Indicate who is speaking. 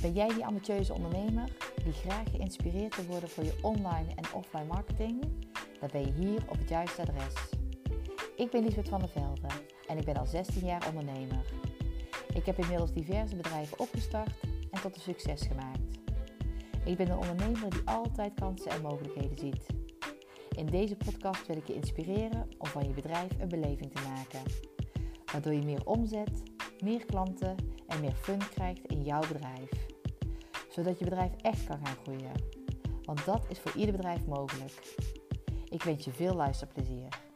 Speaker 1: Ben jij die ambitieuze ondernemer die graag geïnspireerd wil worden voor je online en offline marketing? Dan ben je hier op het juiste adres. Ik ben Liesbeth van der Velde en ik ben al 16 jaar ondernemer. Ik heb inmiddels diverse bedrijven opgestart en tot een succes gemaakt. Ik ben een ondernemer die altijd kansen en mogelijkheden ziet. In deze podcast wil ik je inspireren om van je bedrijf een beleving te maken. Waardoor je meer omzet, meer klanten en meer fun krijgt in jouw bedrijf. Zodat je bedrijf echt kan gaan groeien. Want dat is voor ieder bedrijf mogelijk. Ik wens je veel luisterplezier.